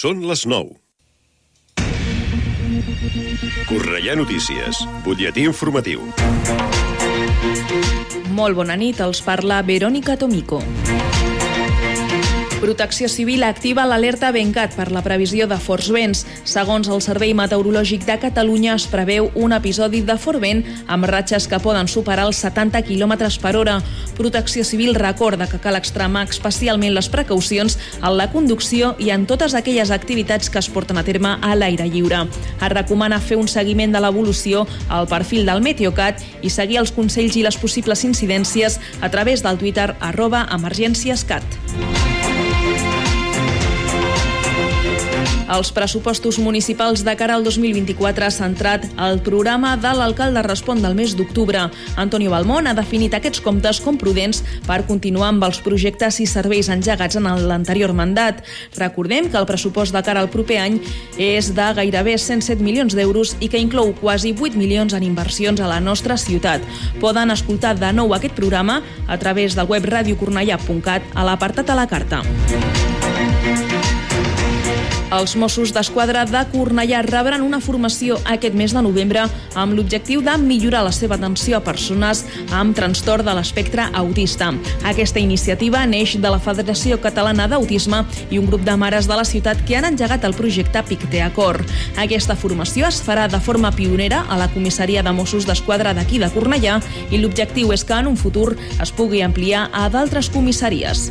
Són les 9. Correia Notícies, butlletí informatiu. Molt bona nit, els parla Verònica Tomico. Protecció Civil activa l'alerta Bencat per la previsió de forts vents. Segons el Servei Meteorològic de Catalunya, es preveu un episodi de fort vent amb ratxes que poden superar els 70 km per hora. Protecció Civil recorda que cal extremar especialment les precaucions en la conducció i en totes aquelles activitats que es porten a terme a l'aire lliure. Es recomana fer un seguiment de l'evolució al perfil del Meteocat i seguir els consells i les possibles incidències a través del Twitter arroba emergènciescat. Els pressupostos municipals de cara al 2024 ha centrat el programa de l'alcalde Respon del mes d'octubre. Antonio Balmón ha definit aquests comptes com prudents per continuar amb els projectes i serveis engegats en l'anterior mandat. Recordem que el pressupost de cara al proper any és de gairebé 107 milions d'euros i que inclou quasi 8 milions en inversions a la nostra ciutat. Poden escoltar de nou aquest programa a través del web radiocornellà.cat a l'apartat a la carta. Els Mossos d'Esquadra de Cornellà rebran una formació aquest mes de novembre amb l'objectiu de millorar la seva atenció a persones amb trastorn de l'espectre autista. Aquesta iniciativa neix de la Federació Catalana d'Autisme i un grup de mares de la ciutat que han engegat el projecte Picte Acord. Aquesta formació es farà de forma pionera a la comissaria de Mossos d'Esquadra d'aquí de Cornellà i l'objectiu és que en un futur es pugui ampliar a d'altres comissaries.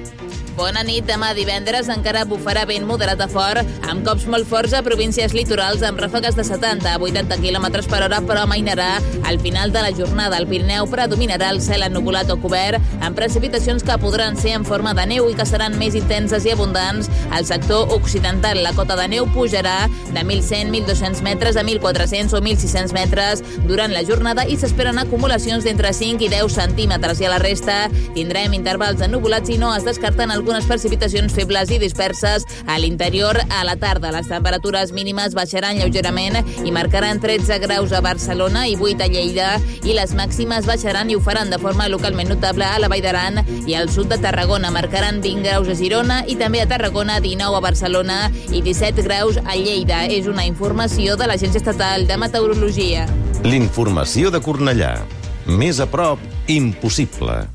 Bona nit. Demà divendres encara bufarà vent moderat a fort, amb cops molt forts a províncies litorals amb ràfegues de 70 a 80 km per hora, però mainarà al final de la jornada. El Pirineu predominarà el cel ennubulat o cobert, amb precipitacions que podran ser en forma de neu i que seran més intenses i abundants. Al sector occidental, la cota de neu pujarà de 1.100, 1.200 metres a 1.400 o 1.600 metres durant la jornada i s'esperen acumulacions d'entre 5 i 10 centímetres i a la resta tindrem intervals ennubulats i no es descarten alguns algunes precipitacions febles i disperses a l'interior a la tarda. Les temperatures mínimes baixaran lleugerament i marcaran 13 graus a Barcelona i 8 a Lleida i les màximes baixaran i ho faran de forma localment notable a la Vall d'Aran i al sud de Tarragona. Marcaran 20 graus a Girona i també a Tarragona, 19 a Barcelona i 17 graus a Lleida. És una informació de l'Agència Estatal de Meteorologia. L'informació de Cornellà. Més a prop, impossible.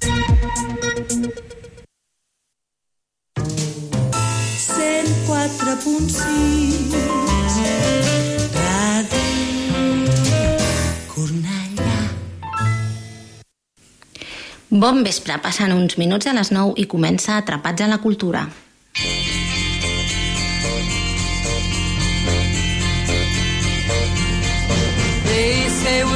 Bon vespre, passen uns minuts a les 9 i comença Atrapats a la Cultura. They say we're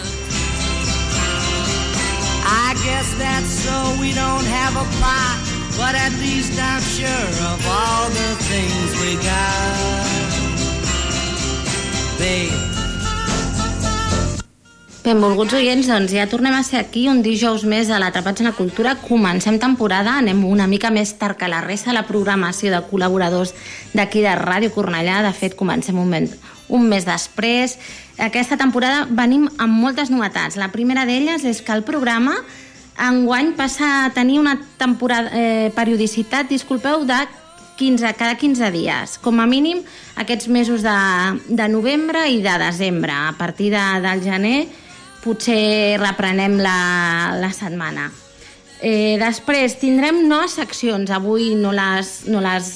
That's so we don't have a plot But at least I'm sure of all the things we got Babe Benvolguts oients, doncs ja tornem a ser aquí un dijous més a l'Atrapats en la Cultura. Comencem temporada, anem una mica més tard que la resta de la programació de col·laboradors d'aquí de Ràdio Cornellà. De fet, comencem un, mes, un mes després. Aquesta temporada venim amb moltes novetats. La primera d'elles és que el programa enguany passa a tenir una temporada, eh, periodicitat, disculpeu, de 15, cada 15 dies, com a mínim aquests mesos de, de novembre i de desembre. A partir de, del gener potser reprenem la, la setmana. Eh, després tindrem noves seccions. Avui no les, no les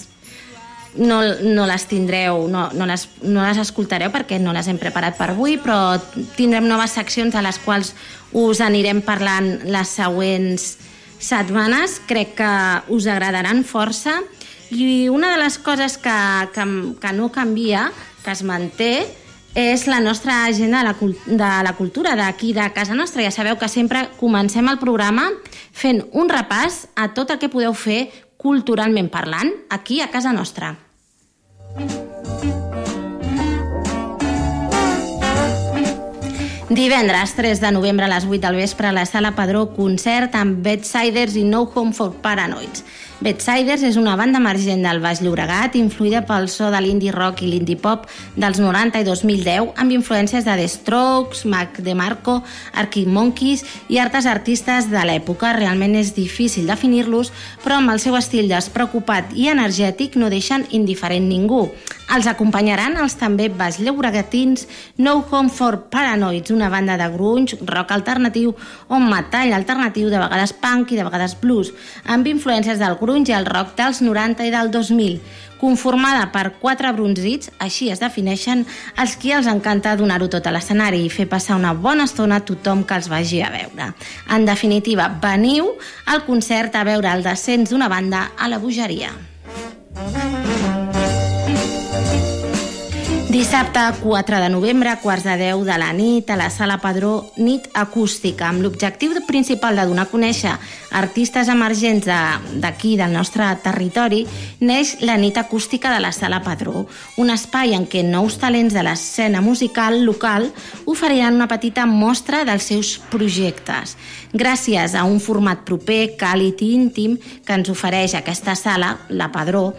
no, no les tindreu, no, no, les, no les escoltareu perquè no les hem preparat per avui, però tindrem noves seccions a les quals us anirem parlant les següents setmanes. Crec que us agradaran força. I una de les coses que, que, que no canvia, que es manté, és la nostra agenda de la, de la cultura d'aquí de casa nostra. Ja sabeu que sempre comencem el programa fent un repàs a tot el que podeu fer culturalment parlant aquí a casa nostra. Divendres 3 de novembre a les 8 del vespre a la Sala Padró concert amb Bedsiders i No Home for Paranoids. Bedsiders és una banda emergent del Baix Llobregat influïda pel so de l'indie rock i l'indie pop dels 90 i 2010 amb influències de The Strokes, Mac DeMarco, Arctic Monkeys i altres artistes de l'època. Realment és difícil definir-los, però amb el seu estil despreocupat i energètic no deixen indiferent ningú. Els acompanyaran els també baix llobregatins No Home for Paranoids, una banda de grunge, rock alternatiu o metall alternatiu, de vegades punk i de vegades blues, amb influències del grunge i el rock dels 90 i del 2000, conformada per quatre bronzits, així es defineixen els qui els encanta donar-ho tot a l'escenari i fer passar una bona estona a tothom que els vagi a veure. En definitiva, veniu al concert a veure el descens d'una banda a la bogeria. Dissabte 4 de novembre, quarts de 10 de la nit, a la Sala Padró, nit acústica, amb l'objectiu principal de donar a conèixer artistes emergents d'aquí, de, del nostre territori, neix la nit acústica de la Sala Padró, un espai en què nous talents de l'escena musical local oferiran una petita mostra dels seus projectes. Gràcies a un format proper, càlid i íntim que ens ofereix aquesta sala, la Padró,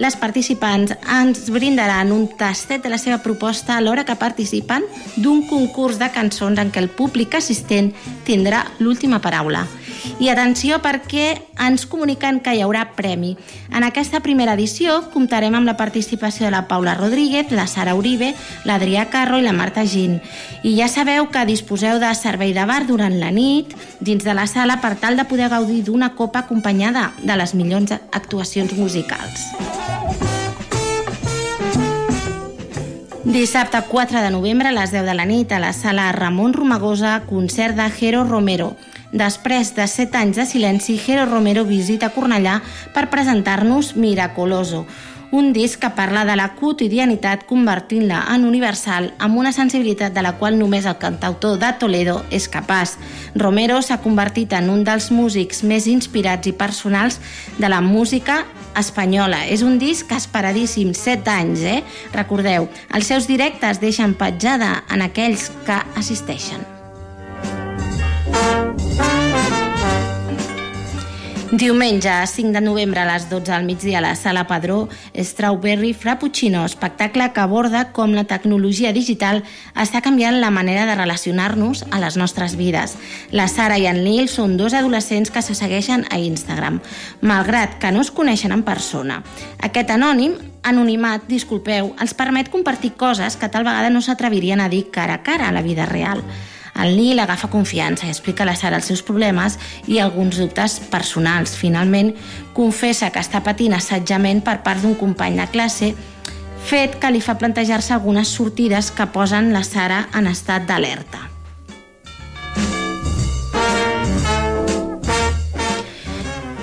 les participants ens brindaran un tastet de la seva proposta alhora que participen d'un concurs de cançons en què el públic assistent tindrà l'última paraula. I atenció perquè ens comuniquen que hi haurà premi. En aquesta primera edició comptarem amb la participació de la Paula Rodríguez, la Sara Uribe, l'Adrià Carro i la Marta Gin. I ja sabeu que disposeu de servei de bar durant la nit dins de la sala per tal de poder gaudir d'una copa acompanyada de les millors actuacions musicals. Dissabte 4 de novembre a les 10 de la nit a la sala Ramon Romagosa, concert de Jero Romero. Després de 7 anys de silenci, Jero Romero visita Cornellà per presentar-nos Miracoloso, un disc que parla de la quotidianitat convertint-la en universal amb una sensibilitat de la qual només el cantautor de Toledo és capaç. Romero s'ha convertit en un dels músics més inspirats i personals de la música espanyola. És un disc esperadíssim, 7 anys, eh? Recordeu, els seus directes deixen petjada en aquells que assisteixen. Diumenge, 5 de novembre a les 12 al migdia a la Sala Padró, Strawberry Frappuccino, espectacle que aborda com la tecnologia digital està canviant la manera de relacionar-nos a les nostres vides. La Sara i en Neil són dos adolescents que se segueixen a Instagram, malgrat que no es coneixen en persona. Aquest anònim anonimat, disculpeu, els permet compartir coses que tal vegada no s'atrevirien a dir cara a cara a la vida real. El Nil agafa confiança i explica a la Sara els seus problemes i alguns dubtes personals. Finalment, confessa que està patint assetjament per part d'un company de classe, fet que li fa plantejar-se algunes sortides que posen la Sara en estat d'alerta.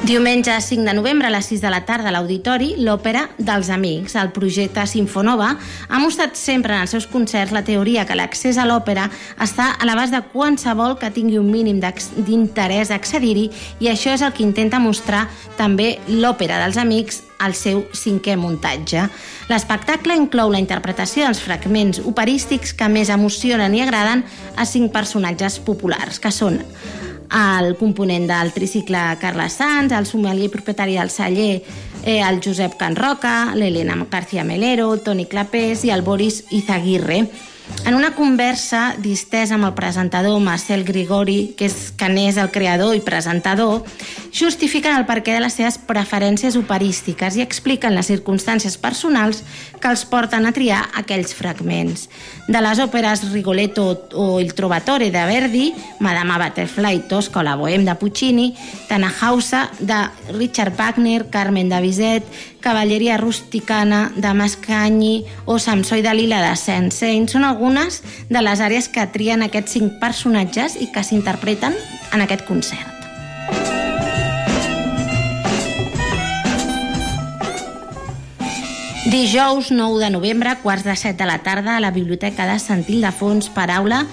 Diumenge 5 de novembre a les 6 de la tarda a l'Auditori, l'Òpera dels Amics. El projecte Sinfonova ha mostrat sempre en els seus concerts la teoria que l'accés a l'òpera està a l'abast de qualsevol que tingui un mínim d'interès a accedir-hi i això és el que intenta mostrar també l'Òpera dels Amics al seu cinquè muntatge. L'espectacle inclou la interpretació dels fragments operístics que més emocionen i agraden a cinc personatges populars, que són el component del tricicle Carles Sanz, el sommelier propietari del celler eh, el Josep Can Roca, l'Helena García Melero, el Toni Clapés i el Boris Izaguirre. En una conversa distesa amb el presentador Marcel Grigori, que és, que n'és el creador i presentador, justifiquen el perquè de les seves preferències operístiques i expliquen les circumstàncies personals que els porten a triar aquells fragments. De les òperes Rigoletto o Il Trovatore de Verdi, Madama Butterfly, Tosca o la Bohème de Puccini, Tannhauser de Richard Wagner, Carmen de Bizet, Cavalleria rusticana de Mascanyi o Samsó i Dalila de Saint-Saint són algunes de les àrees que trien aquests cinc personatges i que s'interpreten en aquest concert. Dijous 9 de novembre, quarts de set de la tarda, a la Biblioteca de Sant Ildefons, paraula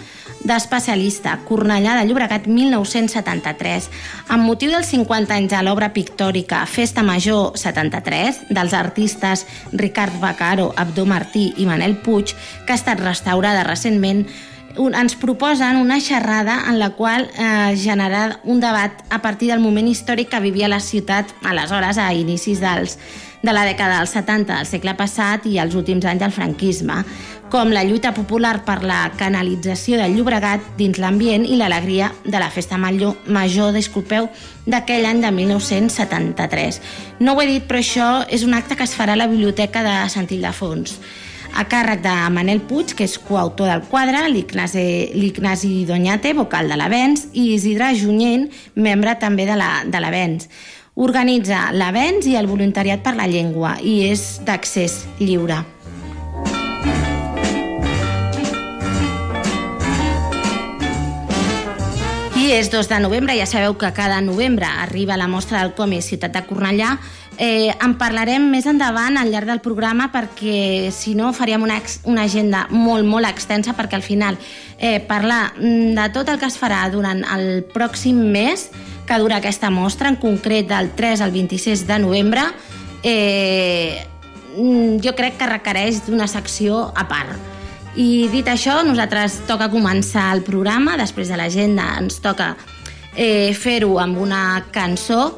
d'especialista, Cornellà de Llobregat 1973, amb motiu dels 50 anys de l'obra pictòrica Festa Major 73 dels artistes Ricard Bacaro, Abdó Martí i Manel Puig, que ha estat restaurada recentment, un, ens proposen una xerrada en la qual eh, generar un debat a partir del moment històric que vivia la ciutat aleshores a inicis dels, de la dècada dels 70 del segle passat i els últims anys del franquisme, com la lluita popular per la canalització del Llobregat dins l'ambient i l'alegria de la festa major, disculpeu, d'aquell any de 1973. No ho he dit, però això és un acte que es farà a la Biblioteca de Sant Ildefons a càrrec de Manel Puig, que és coautor del quadre, l'Ignasi Doñate, vocal de l'Avens, i Isidre Junyent, membre també de l'Avens. Organitza l'Avens i el Voluntariat per la Llengua i és d'accés lliure. I és 2 de novembre, ja sabeu que cada novembre arriba la mostra del còmic Ciutat de Cornellà. Eh, en parlarem més endavant al llarg del programa perquè si no faríem una, una agenda molt, molt extensa perquè al final eh, parlar mm, de tot el que es farà durant el pròxim mes que dura aquesta mostra, en concret del 3 al 26 de novembre, eh, mm, jo crec que requereix d'una secció a part i dit això, nosaltres toca començar el programa, després de l'agenda ens toca eh, fer-ho amb una cançó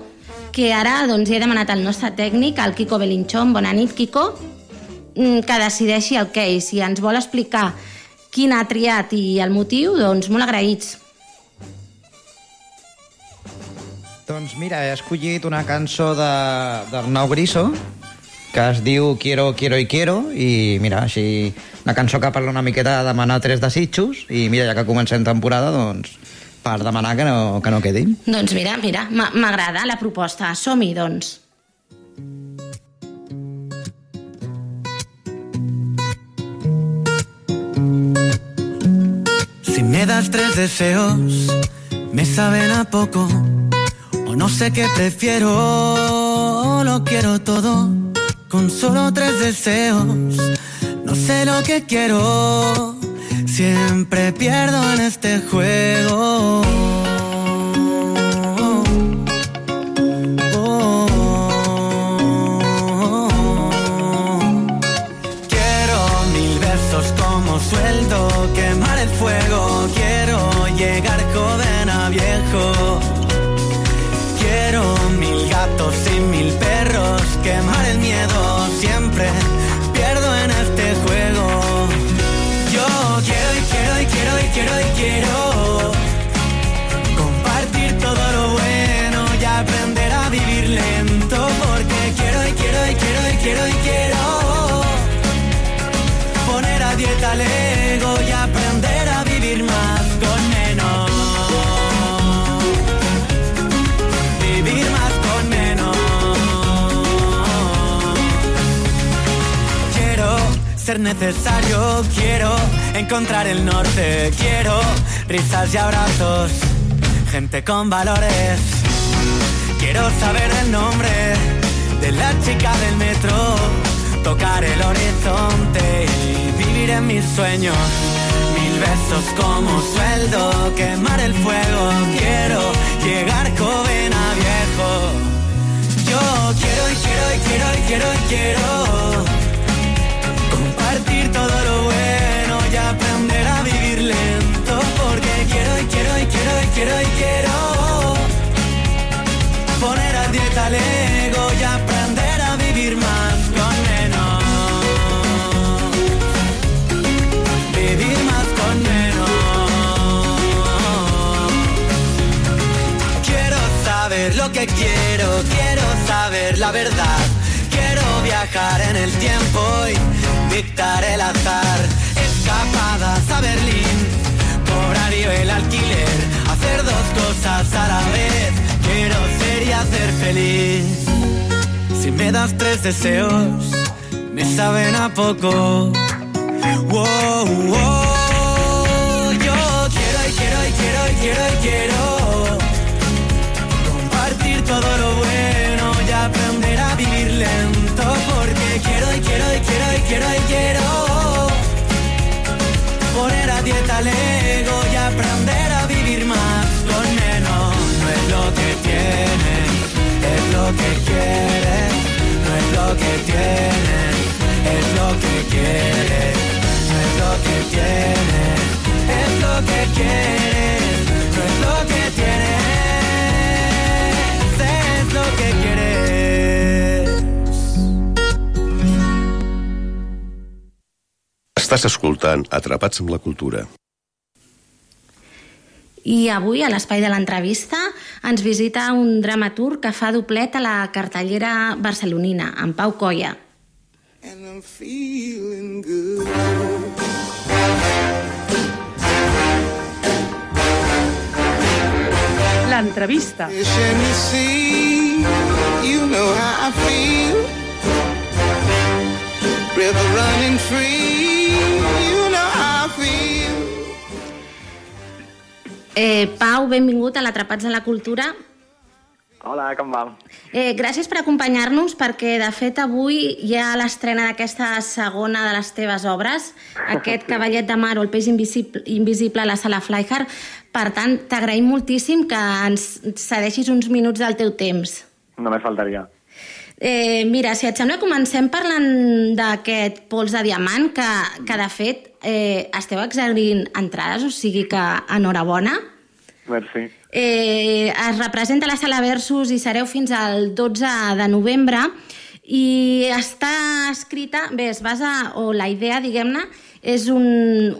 que ara doncs, he demanat al nostre tècnic, al Kiko Belinchón, bona nit, Kiko, mm, que decideixi el que és. Si ens vol explicar quin ha triat i el motiu, doncs molt agraïts. Doncs mira, he escollit una cançó d'Arnau Griso, que es diu Quiero, Quiero y Quiero, i mira, així una cançó que parla una miqueta de demanar tres desitjos, i mira, ja que comencem temporada, doncs per demanar que no, que no quedin. Doncs mira, mira, m'agrada la proposta. Som-hi, doncs. Si me das tres deseos, me saben a poco, o no sé qué prefiero, lo quiero todo con solo tres deseos. No sé lo que quiero, siempre pierdo en este juego. Quiero mil besos como sueldo, quemar el fuego. Quiero llegar joven a viejo. Quiero mil gatos y mil perros, quemar el miedo siempre quiero y quiero compartir todo lo bueno y aprender a vivir lento porque quiero y quiero y quiero y quiero y quiero poner a dieta el ego y aprender a vivir más con menos. Vivir más con menos. Quiero ser necesario, quiero encontrar el norte, quiero risas y abrazos, gente con valores. Quiero saber el nombre de la chica del metro, tocar el horizonte y vivir en mis sueños. Mil besos como sueldo, quemar el fuego. Quiero llegar joven a viejo. Yo quiero y quiero y quiero y quiero y quiero bueno y aprender a vivir lento porque quiero y quiero y quiero y quiero y quiero poner a dieta el ego y aprender a vivir más con menos vivir más con menos quiero saber lo que quiero, quiero saber la verdad. Quiero viajar en el tiempo y dictar el azar. Escapadas a Berlín, cobrar yo el alquiler, hacer dos cosas a la vez. Quiero ser y hacer feliz. Si me das tres deseos, me saben a poco. Wow, wow. Yo quiero y quiero y quiero y quiero y quiero compartir todo lo bueno y aprender a vivir lento porque quiero y quiero y quiero y quiero y quiero poner a dieta el ego y aprender a vivir más con menos. No es lo que tienes, es lo que quieres. No es lo que tienes, es lo que quieres. No es lo que tienes, es lo que quieres. No es lo que tienes, es lo que quieres. Estàs escoltant Atrapats amb la cultura. I avui, a l'espai de l'entrevista, ens visita un dramaturg que fa doblet a la cartellera barcelonina, en Pau Colla. and I'm feeling good. L'entrevista. You know how I feel. River running free, you know how I feel. Eh, Pau, benvingut a l'Atrapats en la Cultura. Hola, com va? Eh, gràcies per acompanyar-nos perquè, de fet, avui hi ha l'estrena d'aquesta segona de les teves obres, aquest Cavallet de Mar o El peix invisible, invisible a la sala Flyhard. Per tant, t'agraïm moltíssim que ens cedeixis uns minuts del teu temps. Només faltaria. Eh, mira, si et sembla, comencem parlant d'aquest pols de diamant que, que de fet, eh, esteu exerint entrades, o sigui que enhorabona. Merci. Eh, es representa a la sala Versus i sereu fins al 12 de novembre i està escrita, bé, es basa, o la idea, diguem-ne, és un,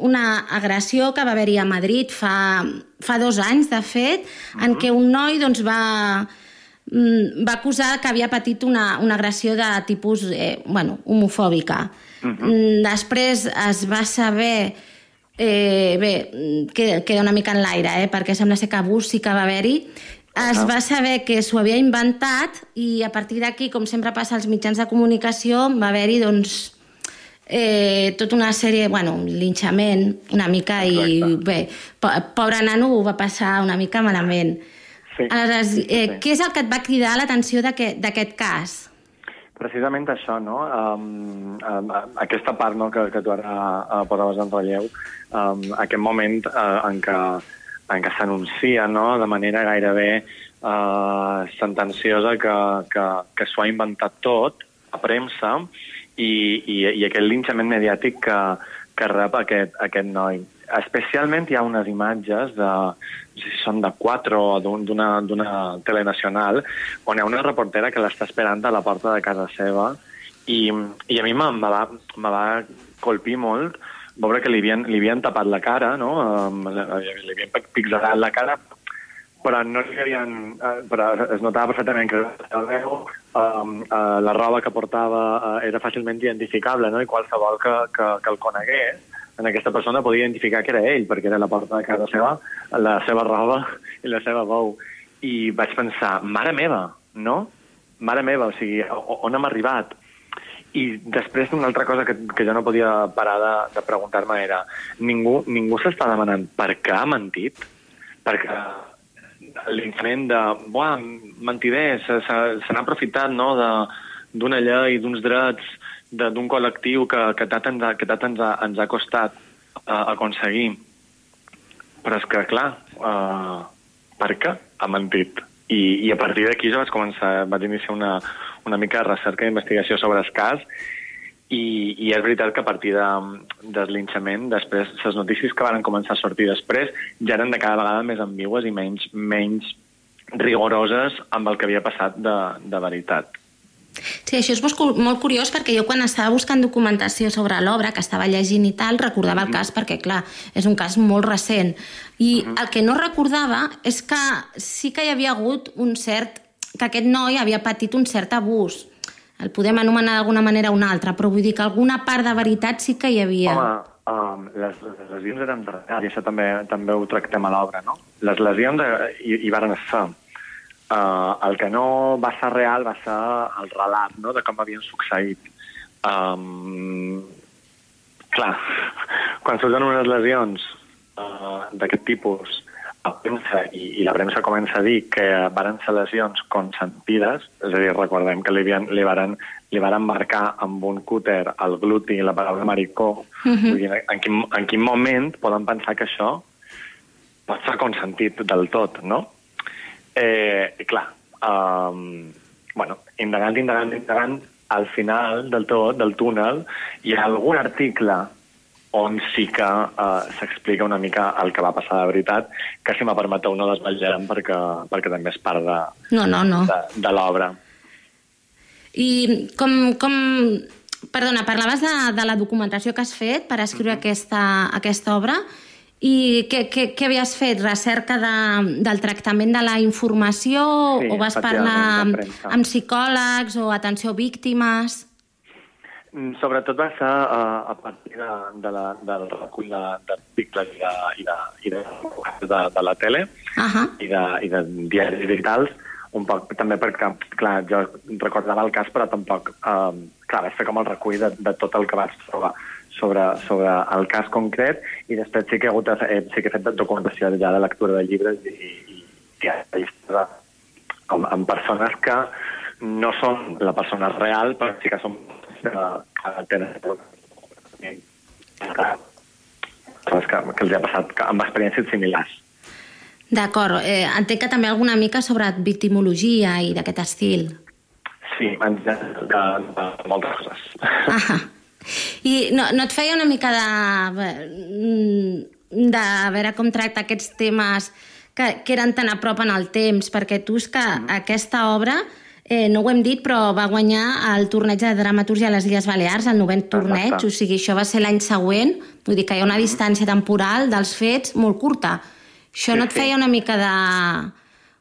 una agressió que va haver-hi a Madrid fa, fa dos anys, de fet, en què un noi doncs, va, va acusar que havia patit una, una agressió de tipus eh, bueno, homofòbica. Mm, Després es va saber Eh, bé, queda, queda una mica en l'aire, eh, perquè sembla ser que abús sí que va haver-hi. Es va saber que s'ho havia inventat i a partir d'aquí, com sempre passa als mitjans de comunicació, va haver-hi doncs, eh, tota una sèrie, bueno, un linxament una mica i bé, po pobre nano ho va passar una mica malament. Sí. Aleshores, eh, Sí. què és el que et va cridar l'atenció d'aquest cas? Precisament això, no? Um, um, aquesta part no, que, que tu ara uh, posaves en relleu, um, aquest moment uh, en què, en què s'anuncia no, de manera gairebé uh, sentenciosa que, que, que s'ho ha inventat tot a premsa i, i, i aquest linxament mediàtic que, que rep aquest, aquest noi. Especialment hi ha unes imatges de, si són de 4 o d'un- d'una telenacional, on hi ha una reportera que l'està esperant a la porta de casa seva i, i a mi me, va, me va colpir molt veure que li havien, li havien tapat la cara, no? Li, li havien pixelat la cara, però no li havien... Uh, però es notava perfectament que el veu, um, uh, la roba que portava uh, era fàcilment identificable, no? I qualsevol que, que, que el conegués en aquesta persona podia identificar que era ell, perquè era la porta de casa seva, la seva roba i la seva veu. I vaig pensar, mare meva, no? Mare meva, o sigui, on hem arribat? I després una altra cosa que, que jo no podia parar de, de preguntar-me era ningú, ningú s'està demanant per què ha mentit? Perquè l'increment de, buah, mentider, se, se, se n'ha aprofitat no, d'una llei, d'uns drets, d'un col·lectiu que, que tant, ens ha, que tant ens, ha, ens ha costat uh, aconseguir. Però és que, clar, uh, per què ha mentit? I, i a partir d'aquí jo vaig començar, vaig iniciar una, una mica de recerca i investigació sobre el cas i, i és veritat que a partir de, del linxament, després, les notícies que van començar a sortir després ja eren de cada vegada més ambigües i menys, menys rigoroses amb el que havia passat de, de veritat. Sí, això és molt cu- molt curiós perquè jo quan estava buscant documentació sobre l'obra, que estava llegint i tal, recordava el cas perquè, clar, és un cas molt recent. I el que no recordava és que sí que hi havia hagut un cert... que aquest noi havia patit un cert abús. El podem anomenar d'alguna manera o una altra, però vull dir que alguna part de veritat sí que hi havia. Home, um, les, les lesions eren reals, i això també, també ho tractem a l'obra, no? Les lesions eh, hi, hi varen ser. Uh, el que no va ser real va ser el relat no? de com havien succeït. Um, clar, quan surten unes lesions uh, d'aquest tipus a premsa, i, i la premsa comença a dir que varen ser lesions consentides, és a dir, recordem que li, havien, li, varen, li varen marcar amb un cúter al gluti la paraula maricó, Mhm. vull dir, en quin, en quin moment poden pensar que això pot ser consentit del tot, no? Eh, i clar, um, bueno, indagant, indagant, indagant, al final del tot, del túnel, hi ha algun article on sí que uh, s'explica una mica el que va passar de veritat, que si me permeteu no desvetllarem perquè, perquè també és part de, No, no, no. de, de l'obra. I com, com... Perdona, parlaves de, de la documentació que has fet per escriure aquesta, aquesta obra i què, què, què havies fet? Recerca de, del tractament de la informació Sí, o vas parlar de amb, amb psicòlegs o atenció a víctimes? Mm, Sobretot va ser uh, a partir de, de la, del recull de- d'articles i, de, i, de, i de, de, de la tele Ahà. i de, i de diaris digitals, un poc també perquè, clar, jo recordava el cas, però tampoc, eh, clar, vaig fer com el recull de, de tot el que vaig trobar sobre, sobre el cas concret i després sí que he, hagut, de- eh, sí que he fet documentació ja de lectura de llibres i, i, i de, amb, amb persones que no són la persona real, però sí que són que, que tenen coses que, que els ha passat que, amb experiències similars. D'acord. Eh, entenc que també alguna mica sobre victimologia i d'aquest estil. Sí, general, de, de moltes coses. Ah, I no, no et feia una mica de... mm, de veure com tracta aquests temes que, que eren tan a prop en el temps, perquè tu és que aquesta obra, eh, no ho hem dit, però va guanyar el torneig de dramatúrgia a les Illes Balears, el novent torneig, Exacte. o sigui, això va ser l'any següent, vull dir que hi ha una distància temporal dels fets molt curta. Això Sí, no et sí. feia una mica de...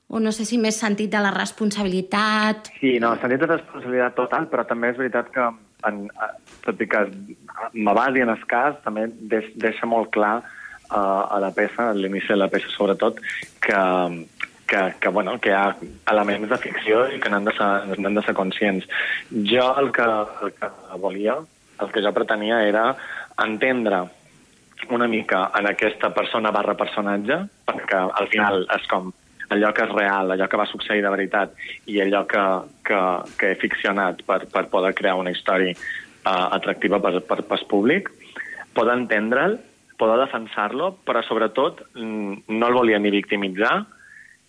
o no sé si més sentit de la responsabilitat... Sí, no, sentit de responsabilitat total, però també és veritat que, en, tot i que me basi en el cas, també deix, deixa molt clar uh, a la peça, a l'inici de la peça sobretot, que, que, que, bueno, que hi ha elements de ficció i que n'han de, ser, de ser conscients. Jo el que, el que volia, el que jo pretenia era entendre una mica en aquesta persona barra personatge, perquè al final és com allò que és real, allò que va succeir de veritat i allò que, que, que he ficcionat per, per poder crear una història atractiva per, per, per públic, poder entendre'l, poder defensar-lo, però sobretot mm, no el volia ni victimitzar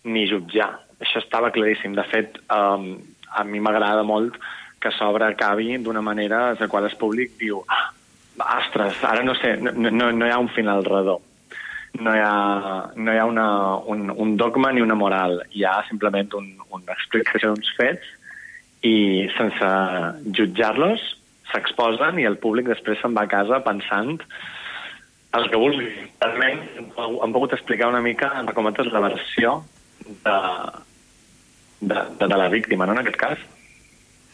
ni jutjar. Això estava claríssim. De fet, um, a mi m'agrada molt que s'obra acabi d'una manera en la qual el públic diu ah, ostres, ara no sé, no, no, no hi ha un final redó. No hi ha, no hi ha una, un, un dogma ni una moral. Hi ha simplement un, una explicació d'uns fets i sense jutjar-los s'exposen i el públic després se'n va a casa pensant el que vulgui. Almenys hem pogut explicar una mica, en recomates, la versió de, de, de, de la víctima, no?, en aquest cas.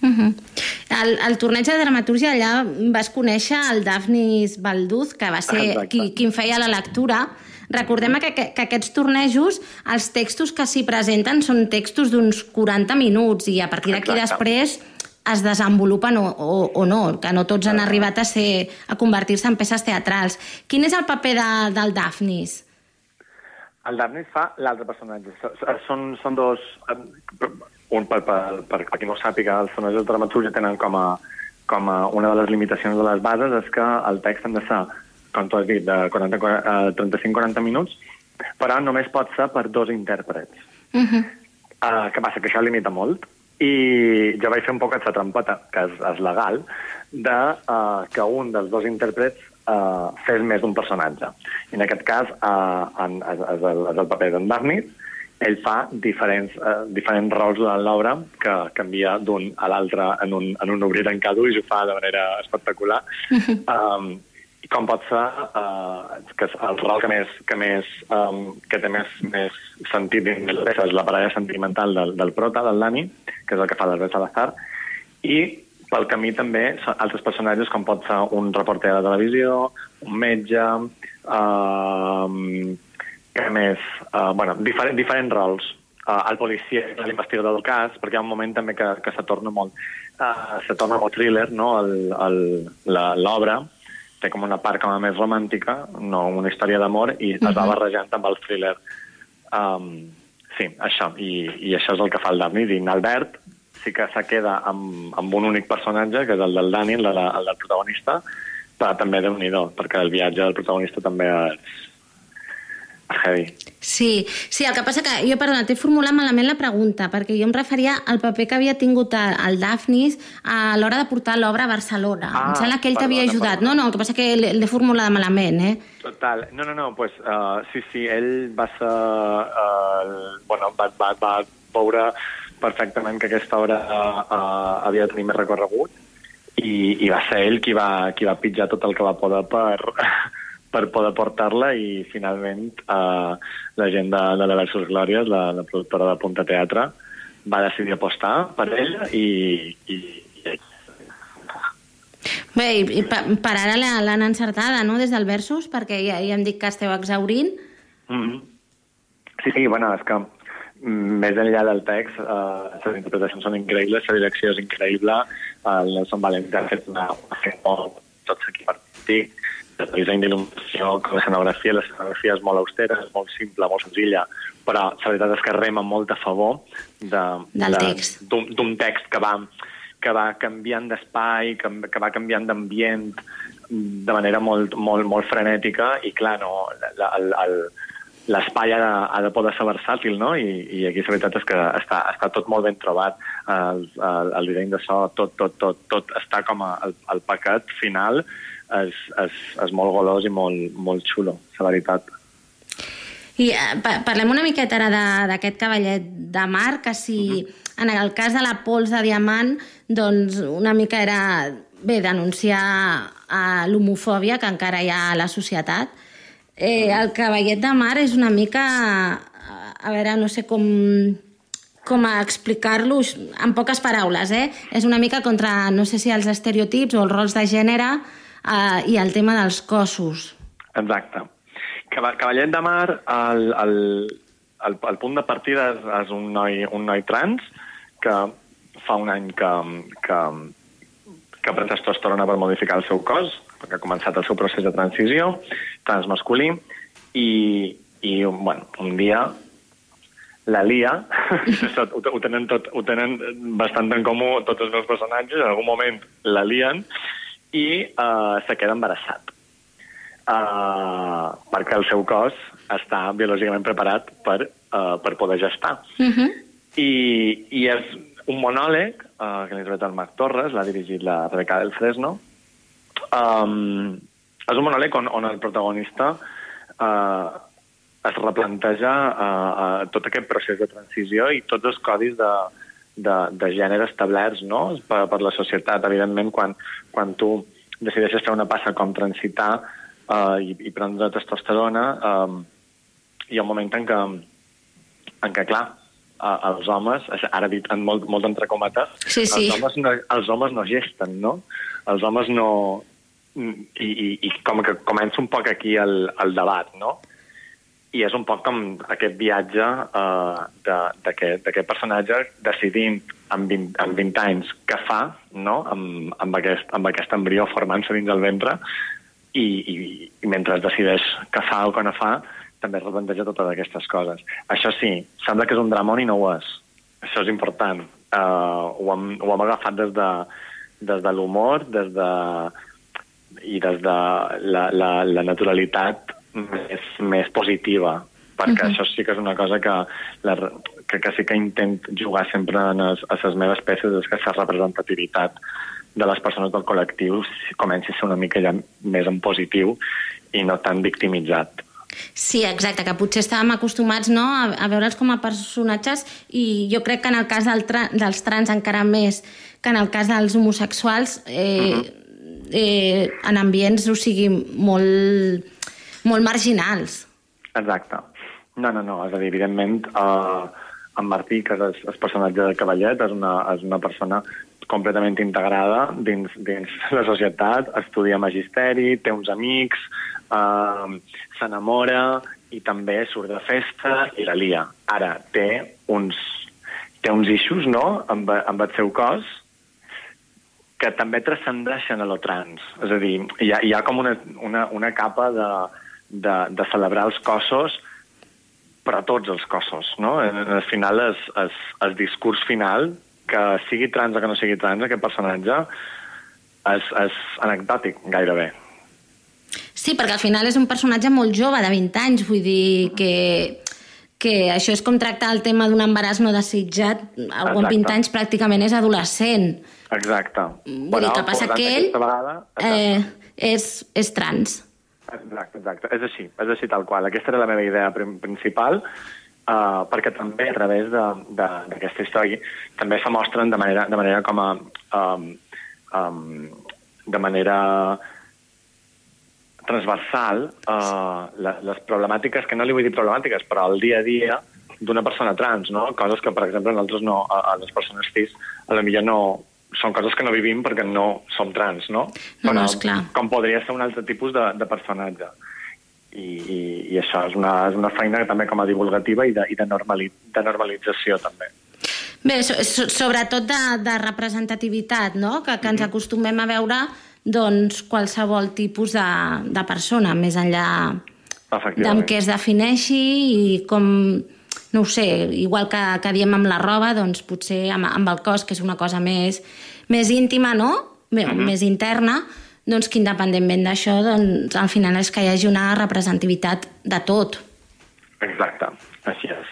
Uh -huh. el, el torneig de dramatúrgia allà vas conèixer el Daphnis Balduz, que va ser Exacte. qui, qui en feia la lectura. Recordem que, que, que aquests tornejos, els textos que s'hi presenten són textos d'uns 40 minuts i a partir d'aquí després es desenvolupen o, o, o no, que no tots han arribat a ser a convertir-se en peces teatrals. Quin és el paper de, del Daphnis? El Darnis fa l'altre personatge. So- so- Són, són dos... eh, Un, per, per, per, per qui no sàpiga, els personatges de dramaturgia tenen com a, com a una de les limitacions de les bases és que el text han de ser, com tu has dit, de 40, eh, 35-40 minuts, però només pot ser per dos intèrprets. Uh -huh. Uh, què passa? Que això limita molt. I jo vaig fer un poc aquesta trampota, que és, és legal, de uh, que un dels dos intèrprets uh, fes més d'un personatge. I en aquest cas uh, en, és, és, el, és el paper d'en Darnis, ell fa diferents, uh, diferents rols durant l'obra que canvia d'un a l'altre en, un, en un obrir en cada i ho fa de manera espectacular. um, i com pot ser uh, que el rol que més, que més um, que té més, més sentit dins la peça és la parella sentimental del, del prota, del Dani, que és el que fa l'Albert Salazar, i pel camí també altres personatges com pot ser un reporter de televisió, un metge, uh, que més, uh, bueno, diferent, diferents rols. Uh, el policia, l'investigador del cas, perquè hi ha un moment també que, que se torna molt, uh, se torna molt thriller, no?, la- l'obra, té com una part com a més romàntica, no una història d'amor, i es va Mhm. barrejant amb el thriller. Um, sí, això, i, i això és el que fa el Dani. I en Albert sí que se queda amb, amb un únic personatge, que és el del Dani, el, de la, el del protagonista, però també déu nhi perquè el viatge del protagonista també és heavy. Sí, sí, el que passa que jo, perdona, t'he formulat malament la pregunta, perquè jo em referia al paper que havia tingut el, Dafnis a l'hora de portar l'obra a Barcelona. Ah, em sembla que ell t'havia perdona, ajudat. No, no, el que passa que l'he formulat malament, eh? Total. No, no, no, pues, uh, sí, sí, ell va ser... Uh, bueno, va, va, va veure perfectament que aquesta obra uh, uh, havia de tenir més recorregut i, i va ser ell qui va, qui va pitjar tot el que va poder per, per poder portar-la i finalment uh, la gent de, de la Versus Glòries, la, la productora de Punta Teatre, va decidir apostar per ell i, i, i Bé, i, i per, per ara la- l'han encertada, no?, des del Versus, perquè ja, ja em dic que esteu exaurint. Mm Sí, sí, bueno, és que mm, més enllà del text, eh, les interpretacions són increïbles, la direcció és increïble, el Nelson Valente ha fet una, fet molt, tot l'equip artístic, el disseny d'il·luminació, l'escenografia, l'escenografia és molt austera, és molt simple, molt senzilla, però la veritat és que rema molt a favor de, Del de- text. d'un d'un text que va, que va canviant d'espai, que, que va canviant d'ambient de manera molt, molt, molt frenètica i clar, no, la, el, el, l'espai ha, de, ha de poder ser versàtil, no? I, i aquí la veritat és que està, està tot molt ben trobat. El, el, el disseny de so, tot, tot, tot, tot està com a, el, el paquet final és, és, és molt golós i molt, molt xulo, la veritat. I eh, pa parlem una miqueta ara d'aquest cavallet de mar, que si en el cas de la pols de diamant, doncs una mica era bé denunciar eh, l'homofòbia que encara hi ha a la societat. Eh, el cavallet de mar és una mica... A veure, no sé com com a explicar-lo en poques paraules, eh? És una mica contra, no sé si els estereotips o els rols de gènere eh, i el tema dels cossos. Exacte. Cava- Cavallet de Mar, el, el, el, el punt de partida és, és un, noi, un noi trans que fa un any que, que, que pren testosterona per modificar el seu cos, perquè ha començat el seu procés de transició, transmasculí, i, i bueno, un dia la lia, ho, ho, tenen tot, ho tenen bastant en comú tots els meus personatges, en algun moment la lien i uh, se queda embarassat. Uh, perquè el seu cos està biològicament preparat per, uh, per poder gestar. Uh -huh. I, i és un monòleg uh, que l'ha el Marc Torres, l'ha dirigit la Rebeca del Fresno. Um, és un monòleg on, on el protagonista uh, es replanteja uh, uh, tot aquest procés de transició i tots els codis de, de, de gènere establerts no? per, per la societat. Evidentment, quan, quan tu decideixes fer una passa com transitar uh, i, i prendre testosterona, um, hi ha un moment en què, en què clar, uh, els homes, ara dit en molt, molt entre cometes, Sí, sí. els, homes no, els homes no gesten, no? Els homes no... I, i, i com que comença un poc aquí el, el debat, no? I és un poc com aquest viatge uh, d'aquest personatge decidint amb 20, amb 20 anys què fa no? amb, amb, aquest, amb aquest embrió formant-se dins el ventre i, i, i mentre decideix què fa o què no fa també es replanteja totes aquestes coses. Això sí, sembla que és un dramón i no ho és. Això és important. Uh, ho, hem, ho hem agafat des de, des de l'humor, des de i des de la, la, la naturalitat més, més positiva, perquè Mhm. això sí que és una cosa que, la, que, que sí que intent jugar sempre en les, a les meves peces, és que la representativitat de les persones del col·lectiu comenci a ser una mica ja més en positiu i no tan victimitzat. Sí, exacte, que potser estàvem acostumats no, a, a veure'ls com a personatges i jo crec que en el cas del tra dels trans encara més que en el cas dels homosexuals eh, uh -huh. eh, en ambients, o sigui, molt, molt marginals. Exacte. No, no, no, és a dir, evidentment, uh, en Martí, que és el personatge de Cavallet, és una, és una persona completament integrada dins, dins la societat, estudia magisteri, té uns amics, eh, s'enamora i també surt de festa i la lia. Ara, té uns, té uns eixos, no?, amb, amb el seu cos, que també transcendeixen a lo trans. És a dir, hi ha, hi ha com una, una, una capa de, de, de celebrar els cossos, però tots els cossos, no? Al final, és, és, el discurs final, que sigui trans o que no sigui trans, aquest personatge, és, és anecdòtic, gairebé. Sí, perquè al final és un personatge molt jove, de 20 anys, vull dir que, que això és com tractar el tema d'un embaràs no desitjat, algú amb 20 anys pràcticament és adolescent. Exacte. Vull dir, que passa que ell vegada, eh, és, és trans. Exacte, exacte. És així, és així tal qual. Aquesta era la meva idea principal, uh, perquè també a través d'aquesta història també se mostren de manera, de manera com a... Um, um, de manera transversal uh, les problemàtiques, que no li vull dir problemàtiques, però el dia a dia d'una persona trans, no? Coses que, per exemple, nosaltres no, a, a les persones cis, a la millor no, són coses que no vivim perquè no som trans, no? No, no, esclar. Com podria ser un altre tipus de, de personatge. I, i, i això és una, és una feina també com a divulgativa i de, i de, normali, de normalització, també. Bé, so, so, sobretot de, de representativitat, no? Que, que ens acostumem a veure doncs, qualsevol tipus de, de persona, més enllà d'amb què es defineixi i com, no ho sé, igual que, que diem amb la roba, doncs potser amb, amb el cos, que és una cosa més, més íntima, no? Mm -hmm. Més interna, doncs que independentment d'això, doncs, al final és que hi hagi una representativitat de tot. Exacte, així és.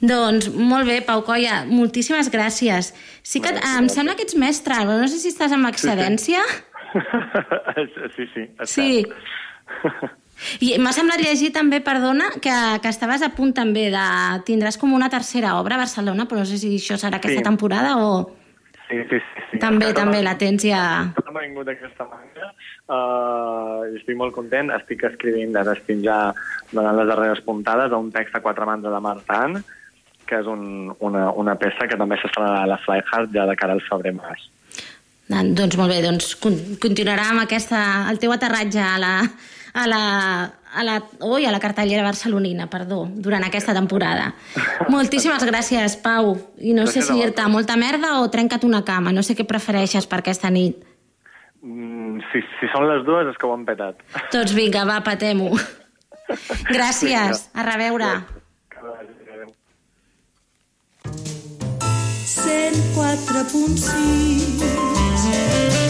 Doncs molt bé, Pau Colla, moltíssimes gràcies. Sí que em sembla que ets mestre, no sé si estàs amb excedència. Sí, sí. sí, sí. I m'ha semblat llegir també, perdona, que, que estaves a punt també de... Tindràs com una tercera obra a Barcelona, però no sé si això serà aquesta Sí. temporada o... Sí, sí, sí. sí. També, Encara també la tens ja... No m'ha vingut d'aquesta manera. Uh, estic molt content. Estic escrivint, ara estic ja donant les darreres puntades a un text a quatre mans de Martan, que és un, una, una peça que també s'estrenarà a la Fly Hard ja de cara al febrer març. Ah, Doncs molt bé, doncs con- continuarà amb aquesta, el teu aterratge a la, a la, a la, ui, a la cartellera barcelonina, perdó, durant aquesta temporada. Moltíssimes gràcies, Pau. I no sé Gràcies a si dir-te molta merda o trenca't una cama. No sé què prefereixes per aquesta nit. Mm, si, si són les dues és que ho han petat. Doncs vinga, va, patem-ho. Gràcies. A reveure. Adéu. 104.6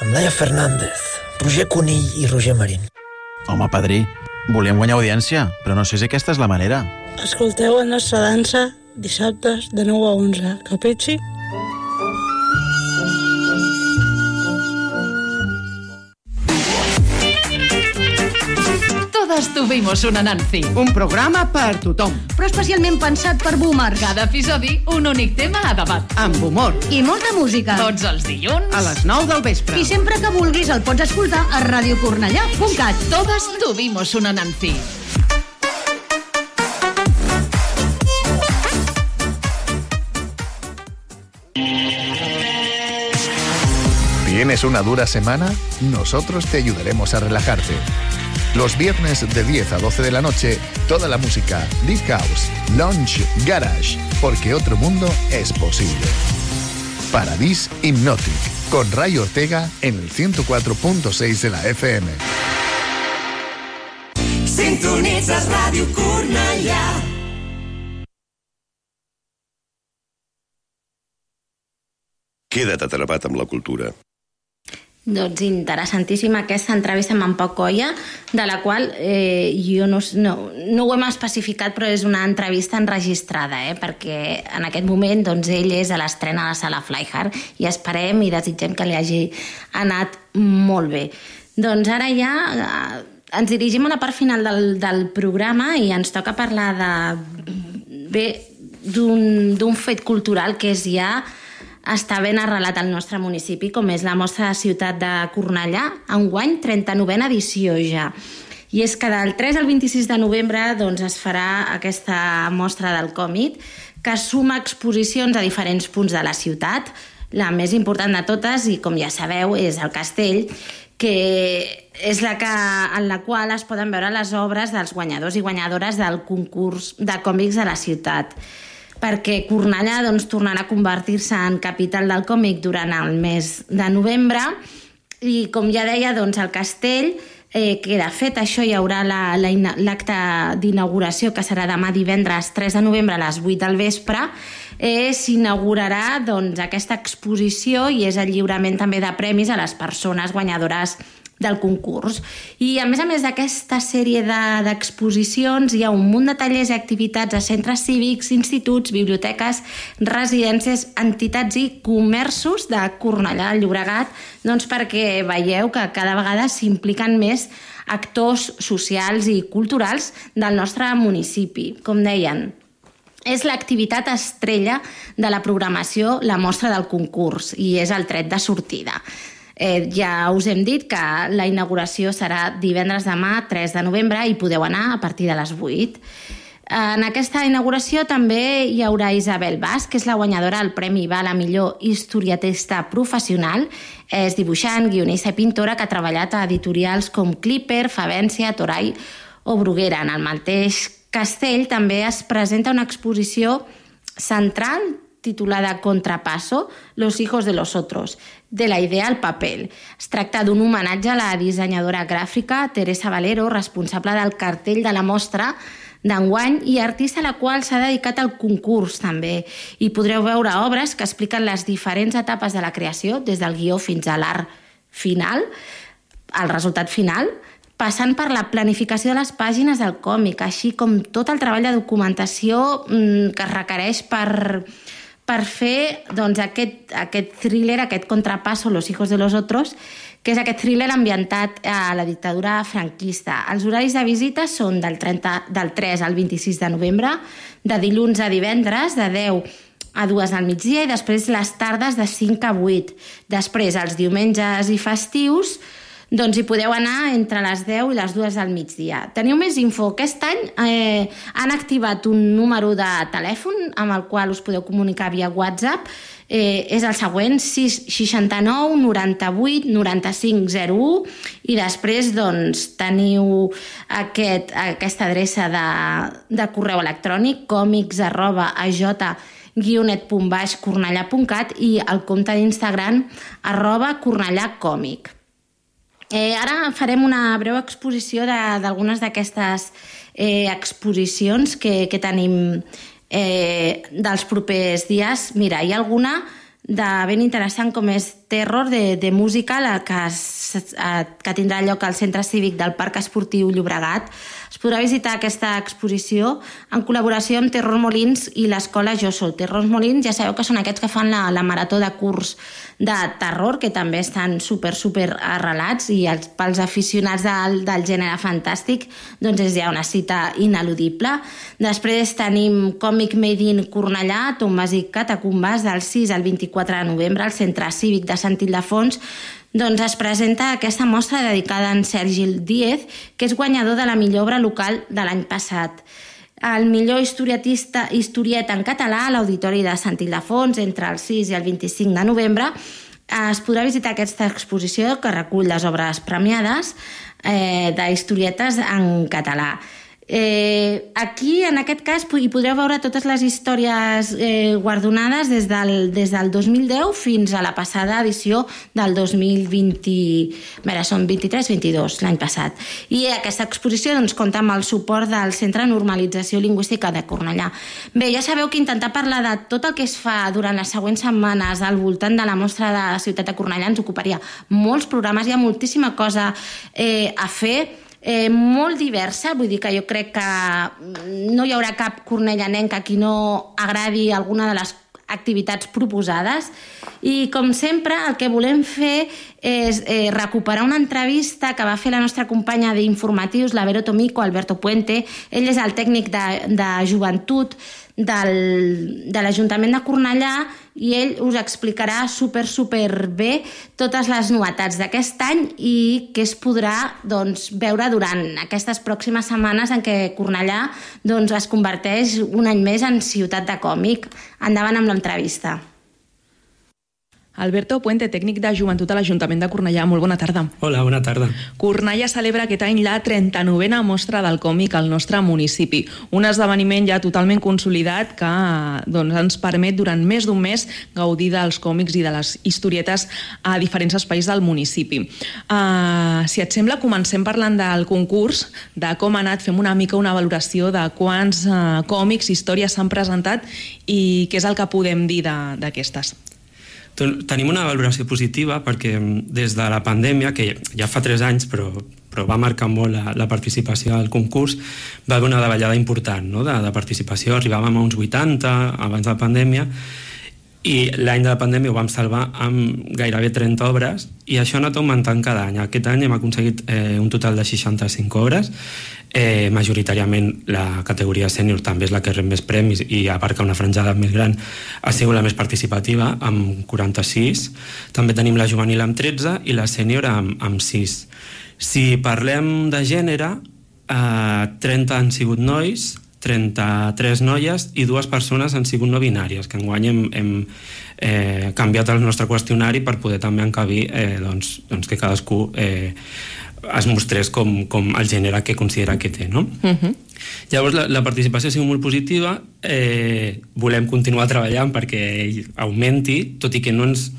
amb Laia Fernández, Roger Conill i Roger Marín. Home, padrí, volíem guanyar audiència, però no sé si aquesta és la manera. Escolteu la nostra dansa dissabtes de 9 a 11. Capisci? Todas tuvimos una Nancy. Un programa per tothom. Però especialment pensat per boomers. Cada episodi, un únic tema a debat. Amb humor. I molta música. Tots els dilluns. A les 9 del vespre. I sempre que vulguis el pots escoltar a radiocornellà.cat. Todas tuvimos una Nancy. ¿Tienes una dura semana? Nosotros te ayudaremos a relajarte. Los viernes de 10 a 12 de la noche, toda la música, Deep House, Lounge, Garage, porque otro mundo es posible. Paradis Hypnotic, con Ray Ortega en el 104.6 de la FM. Sintonitzes Ràdio Cornellà. Queda't atrapat amb la cultura. Doncs interessantíssima aquesta entrevista amb en Pau Colla, de la qual eh, jo no, no, no ho hem especificat, però és una entrevista enregistrada, eh, perquè en aquest moment doncs, ell és a l'estrena a la sala Flyhard i esperem i desitgem que li hagi anat molt bé. Doncs ara ja eh, ens dirigim a la part final del, del programa i ens toca parlar de bé d'un fet cultural que és ja està ben arrelat al nostre municipi, com és la mostra de ciutat de Cornellà, enguany 39a edició ja. I és que del 3 al 26 de novembre doncs, es farà aquesta mostra del còmic, que suma exposicions a diferents punts de la ciutat. La més important de totes, i com ja sabeu, és el castell, que és la que, en la qual es poden veure les obres dels guanyadors i guanyadores del concurs de còmics de la ciutat perquè Cornellà doncs, tornarà a convertir-se en capital del còmic durant el mes de novembre i com ja deia, doncs, el castell eh, queda fet. Això hi haurà l'acte la, la, d'inauguració que serà demà divendres 3 de novembre a les 8 del vespre. Eh, S'inaugurarà doncs, aquesta exposició i és el lliurament també de premis a les persones guanyadores del concurs. I a més a més d'aquesta sèrie de- d'exposicions hi ha un munt de tallers i activitats a centres cívics, instituts, biblioteques, residències, entitats i comerços de Cornellà del Llobregat doncs perquè veieu que cada vegada s'impliquen més actors socials i culturals del nostre municipi. Com deien, és l'activitat estrella de la programació, la mostra del concurs, i és el tret de sortida. Eh, ja us hem dit que la inauguració serà divendres demà, 3 de novembre, i podeu anar a partir de les 8. En aquesta inauguració també hi haurà Isabel Bas, que és la guanyadora del Premi IVA a millor historiatista professional. És dibuixant, guionista i pintora que ha treballat a editorials com Clipper, Favència, Toray o Bruguera. En el mateix castell també es presenta una exposició central titulada Contrapaso, los hijos de los otros, de la idea al papel. Es tracta d'un homenatge a la dissenyadora gràfica Teresa Valero, responsable del cartell de la mostra d'enguany i artista a la qual s'ha dedicat al concurs també. I podreu veure obres que expliquen les diferents etapes de la creació, des del guió fins a l'art final, el resultat final, passant per la planificació de les pàgines del còmic, així com tot el treball de documentació mm, que es requereix per, per fer doncs, aquest, aquest thriller, aquest contrapasso, Los hijos de los otros, que és aquest thriller ambientat a la dictadura franquista. Els horaris de visita són del, 30, del 3 al 26 de novembre, de dilluns a divendres, de 10 a 2 del migdia i després les tardes de 5 a 8. Després, els diumenges i festius, doncs hi podeu anar entre les 10 i les 2 del migdia. Teniu més info. Aquest any eh, han activat un número de telèfon amb el qual us podeu comunicar via WhatsApp. Eh, és el següent, 669 98 95 01 i després doncs, teniu aquest, aquesta adreça de, de correu electrònic còmics arroba aj guionet.baix cornellà.cat i el compte d'Instagram arroba cornellàcòmic. Eh, ara farem una breu exposició d'algunes d'aquestes eh, exposicions que, que tenim eh, dels propers dies. Mira, hi ha alguna de ben interessant com és Terror de, de música la que, es, eh, que tindrà lloc al Centre Cívic del Parc Esportiu Llobregat. Podrà visitar aquesta exposició en col·laboració amb Terror Molins i l'Escola Jo Sol. Terror Molins ja sabeu que són aquests que fan la, la marató de curs de terror, que també estan super, super arrelats i els, pels aficionats del, del gènere fantàstic doncs és ja una cita ineludible. Després tenim Còmic Made in Cornellà, Tombes i Catacumbes, del 6 al 24 de novembre al Centre Cívic de Sant Ildefons, doncs es presenta aquesta mostra dedicada a en Sergi Díez, que és guanyador de la millor obra local de l'any passat. El millor historietista historieta en català a l'Auditori de Sant Ildefons entre el 6 i el 25 de novembre es podrà visitar aquesta exposició que recull les obres premiades eh, d'historietes en català. Eh, aquí, en aquest cas, hi podreu veure totes les històries eh, guardonades des del, des del 2010 fins a la passada edició del 2020... Mira, són 23-22, l'any passat. I aquesta exposició doncs, compta amb el suport del Centre de Normalització Lingüística de Cornellà. Bé, ja sabeu que intentar parlar de tot el que es fa durant les següents setmanes al voltant de la mostra de la ciutat de Cornellà ens ocuparia molts programes, hi ha moltíssima cosa eh, a fer, eh, molt diversa, vull dir que jo crec que no hi haurà cap cornellanenc a qui no agradi alguna de les activitats proposades. I com sempre el que volem fer és eh, recuperar una entrevista que va fer la nostra companya d'informatius, la Vero Tomico, Alberto Puente, ell és el tècnic de, de joventut del, de l'Ajuntament de Cornellà i ell us explicarà super, super bé totes les novetats d'aquest any i què es podrà doncs, veure durant aquestes pròximes setmanes en què Cornellà doncs, es converteix un any més en ciutat de còmic. Endavant amb l'entrevista. Alberto Puente, tècnic de joventut a l'Ajuntament de Cornellà. Molt bona tarda. Hola, bona tarda. Cornellà celebra aquest any la 39a mostra del còmic al nostre municipi. Un esdeveniment ja totalment consolidat que doncs, ens permet durant més d'un mes gaudir dels còmics i de les historietes a diferents espais del municipi. Uh, si et sembla, comencem parlant del concurs, de com ha anat, fem una mica una valoració de quants uh, còmics, històries s'han presentat i què és el que podem dir d'aquestes. Tenim una valoració positiva perquè mm, des de la pandèmia, que ja fa 3 anys però, però va marcar molt la, la participació al concurs, va haver una davallada important no? de, de participació, arribàvem a uns 80 abans de la pandèmia, i l'any de la pandèmia ho vam salvar amb gairebé 30 obres i això ha anat augmentant cada any. Aquest any hem aconseguit eh, un total de 65 obres, eh, majoritàriament la categoria sènior també és la que rep més premis i abarca una franjada més gran, ha sigut la més participativa amb 46, també tenim la juvenil amb 13 i la sènior amb, amb 6. Si parlem de gènere, eh, 30 han sigut nois, 33 noies i dues persones han sigut no binàries, que enguany hem, hem eh, canviat el nostre qüestionari per poder també encabir eh, doncs, doncs que cadascú eh, es mostrés com, com el gènere que considera que té, no? Uh -huh. Llavors, la, la participació ha sigut molt positiva, eh, volem continuar treballant perquè augmenti, tot i que no ens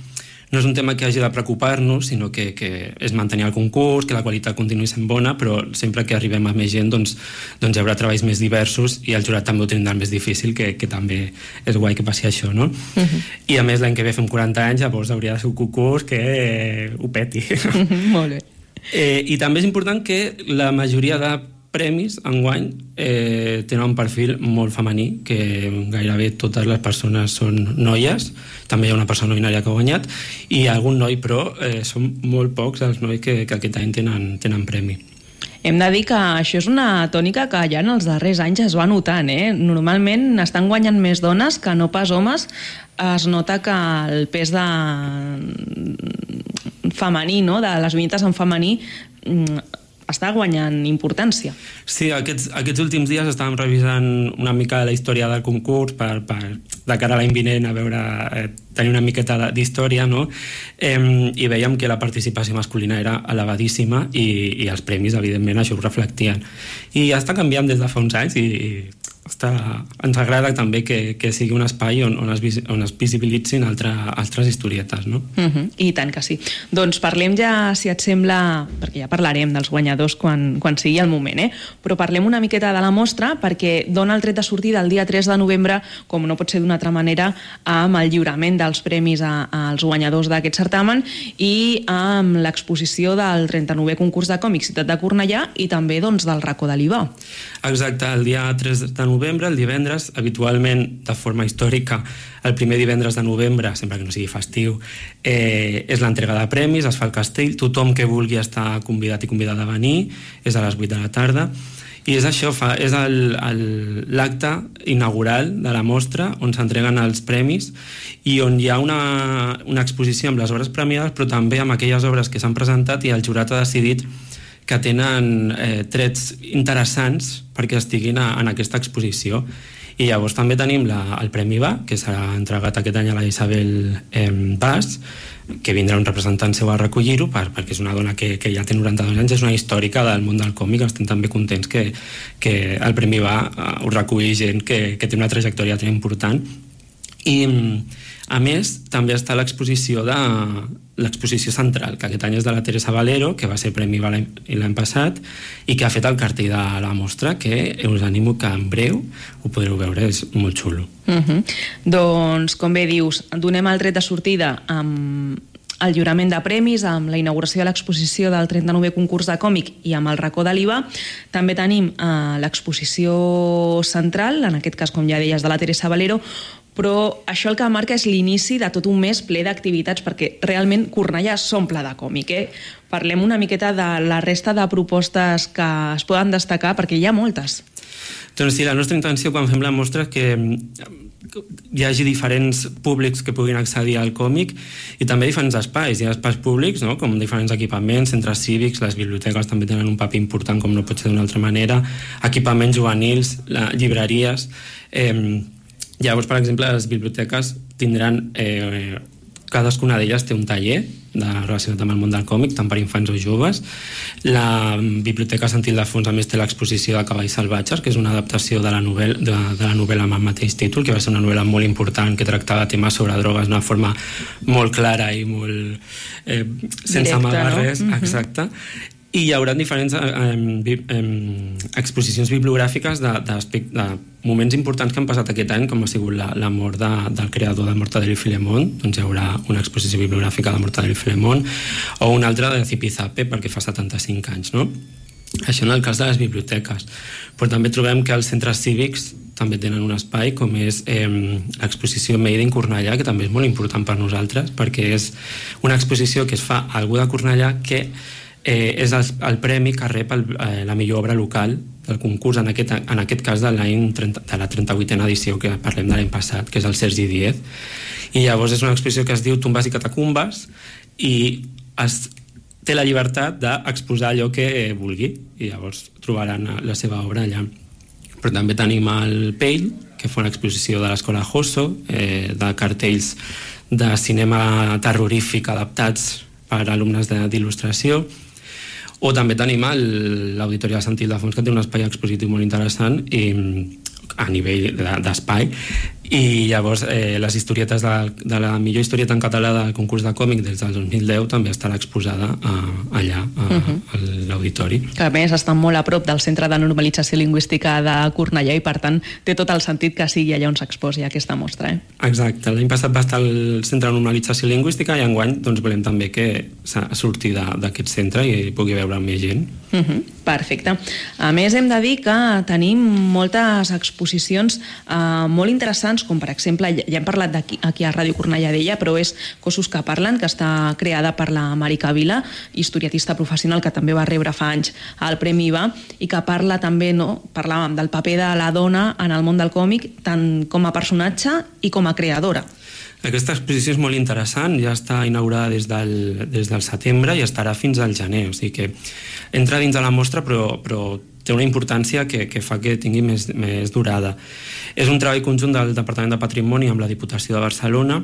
no és un tema que hagi de preocupar-nos, sinó que, que és mantenir el concurs, que la qualitat continuï sent bona, però sempre que arribem a més gent doncs, doncs hi haurà treballs més diversos i el jurat també ho tindrà més difícil, que, que també és guai que passi això, no? Uh -huh. I a més l'any que ve fem 40 anys, llavors hauria de ser un concurs que eh, ho peti. Uh -huh, molt bé. Eh, I també és important que la majoria de premis enguany eh, tenen un perfil molt femení, que gairebé totes les persones són noies, també hi ha una persona binària que ha guanyat, i algun noi, però eh, són molt pocs els nois que, que aquest any tenen, tenen premi. Hem de dir que això és una tònica que ja en els darrers anys es va notant. Eh? Normalment estan guanyant més dones que no pas homes. Es nota que el pes de femení, no? de les vinyetes en femení, mm, està guanyant importància. Sí, aquests, aquests últims dies estàvem revisant una mica la història del concurs per, per de cara a l'any vinent a veure, eh, tenir una miqueta d'història, no? Eh, I veiem que la participació masculina era elevadíssima i, i els premis, evidentment, això ho reflectien. I està canviant des de fa uns anys i, i està, ens agrada també que, que sigui un espai on, on, es, on es visibilitzin altre, altres historietes, no? Uh -huh. I tant que sí. Doncs parlem ja, si et sembla, perquè ja parlarem dels guanyadors quan, quan sigui el moment, eh? però parlem una miqueta de la mostra perquè dona el tret de sortida el dia 3 de novembre, com no pot ser d'una altra manera, amb el lliurament dels premis a, als guanyadors d'aquest certamen i amb l'exposició del 39è concurs de còmics Ciutat de Cornellà i també doncs, del racó de l'IVA. Exacte, el dia 3 de novembre, el divendres, habitualment de forma històrica, el primer divendres de novembre, sempre que no sigui festiu, eh, és l'entrega de premis, es fa el castell, tothom que vulgui estar convidat i convidada a venir, és a les 8 de la tarda, i és això, fa, és l'acte inaugural de la mostra on s'entreguen els premis i on hi ha una, una exposició amb les obres premiades però també amb aquelles obres que s'han presentat i el jurat ha decidit que tenen eh, trets interessants perquè estiguin a, en aquesta exposició. I llavors també tenim la, el Premi Va, que s'ha entregat aquest any a la Isabel eh, Bas, que vindrà un representant seu a recollir-ho per, perquè és una dona que, que ja té 92 anys, és una històrica del món del còmic, estem també contents que, que el Premi Va eh, ho reculli gent que, que té una trajectòria tan important i a més també està l'exposició de l'exposició central, que aquest any és de la Teresa Valero, que va ser Premi l'any passat, i que ha fet el cartell de la mostra, que us animo que en breu ho podreu veure, és molt xulo. Uh -huh. Doncs, com bé dius, donem el tret de sortida amb el lliurament de premis, amb la inauguració de l'exposició del 39è concurs de còmic i amb el racó de l'IVA. També tenim eh, l'exposició central, en aquest cas, com ja deies, de la Teresa Valero, però això el que marca és l'inici de tot un mes ple d'activitats, perquè realment Cornellà s'omple de còmic. Eh? Parlem una miqueta de la resta de propostes que es poden destacar, perquè hi ha moltes. Doncs sí, la nostra intenció quan fem la mostra és que hi hagi diferents públics que puguin accedir al còmic i també diferents espais. Hi ha espais públics, no? com diferents equipaments, centres cívics, les biblioteques també tenen un paper important, com no pot ser d'una altra manera, equipaments juvenils, la, llibreries... Eh, Llavors, per exemple, les biblioteques tindran... Eh, cadascuna d'elles té un taller de, relacionat amb el món del còmic, tant per infants o joves. La Biblioteca Sant Ildefons, a més, té l'exposició de Cavalls Salvatges, que és una adaptació de la, novel·la, de, de la novel·la amb el mateix títol, que va ser una novel·la molt important, que tractava temes sobre drogues d'una forma molt clara i molt... Eh, sense Directa, amagar no? res, Mhm. exacte. I hi haurà diferents eh, eh, eh, exposicions bibliogràfiques de, de, de moments importants que han passat aquest any, com ha sigut la, la mort de, del creador de Mortadelo i Filemón, doncs hi haurà una exposició bibliogràfica de Mortadelo i Filemón, o una altra de Zipizape, perquè fa 75 anys, no? Això en el cas de les biblioteques. Però també trobem que els centres cívics també tenen un espai, com és eh, l'exposició Made in Cornellà, que també és molt important per nosaltres, perquè és una exposició que es fa a algú de Cornellà que eh, és el, el premi que rep el, eh, la millor obra local del concurs, en aquest, en aquest cas de, l'any 30 de la 38a edició que parlem de l'any passat, que és el Sergi Diez. I llavors és una exposició que es diu Tombes i catacumbes i es, té la llibertat d'exposar allò que eh, vulgui i llavors trobaran eh, la seva obra allà. Però també tenim el Pell, que fa una exposició de l'escola Josso, eh, de cartells de cinema terrorífic adaptats per alumnes d'il·lustració, o també tenim el- l'Auditori de Sant Ildefons, que té un espai expositiu molt interessant i, a nivell de- d'espai i llavors eh, les historietes de, de la millor historieta en català del concurs de còmic des del 2010 també estarà exposada a, allà a, Mhm. a l'auditori que a més estan molt a prop del Centre de Normalització Lingüística de Cornellà i per tant té tot el sentit que sigui allà on s'exposi aquesta mostra. Eh? Exacte, l'any passat va estar al Centre de Normalització Lingüística i enguany doncs, volem també que surti d'aquest centre i pugui veure més gent. Uh -huh, perfecte. A més, hem de dir que tenim moltes exposicions eh, molt interessants, com per exemple, ja hem parlat d'aquí aquí a Ràdio Cornellà d'ella, però és Cossos que parlen, que està creada per la Marica Vila, historiatista professional que també va rebre fa anys el Premi IVA, i que parla també, no, parlàvem del paper de la dona en el món del còmic, tant com a personatge i com a creadora. Aquesta exposició és molt interessant, ja està inaugurada des del, des del setembre i estarà fins al gener, o sigui que entra dins de la mostra però, però té una importància que, que fa que tingui més, més durada. És un treball conjunt del Departament de Patrimoni amb la Diputació de Barcelona,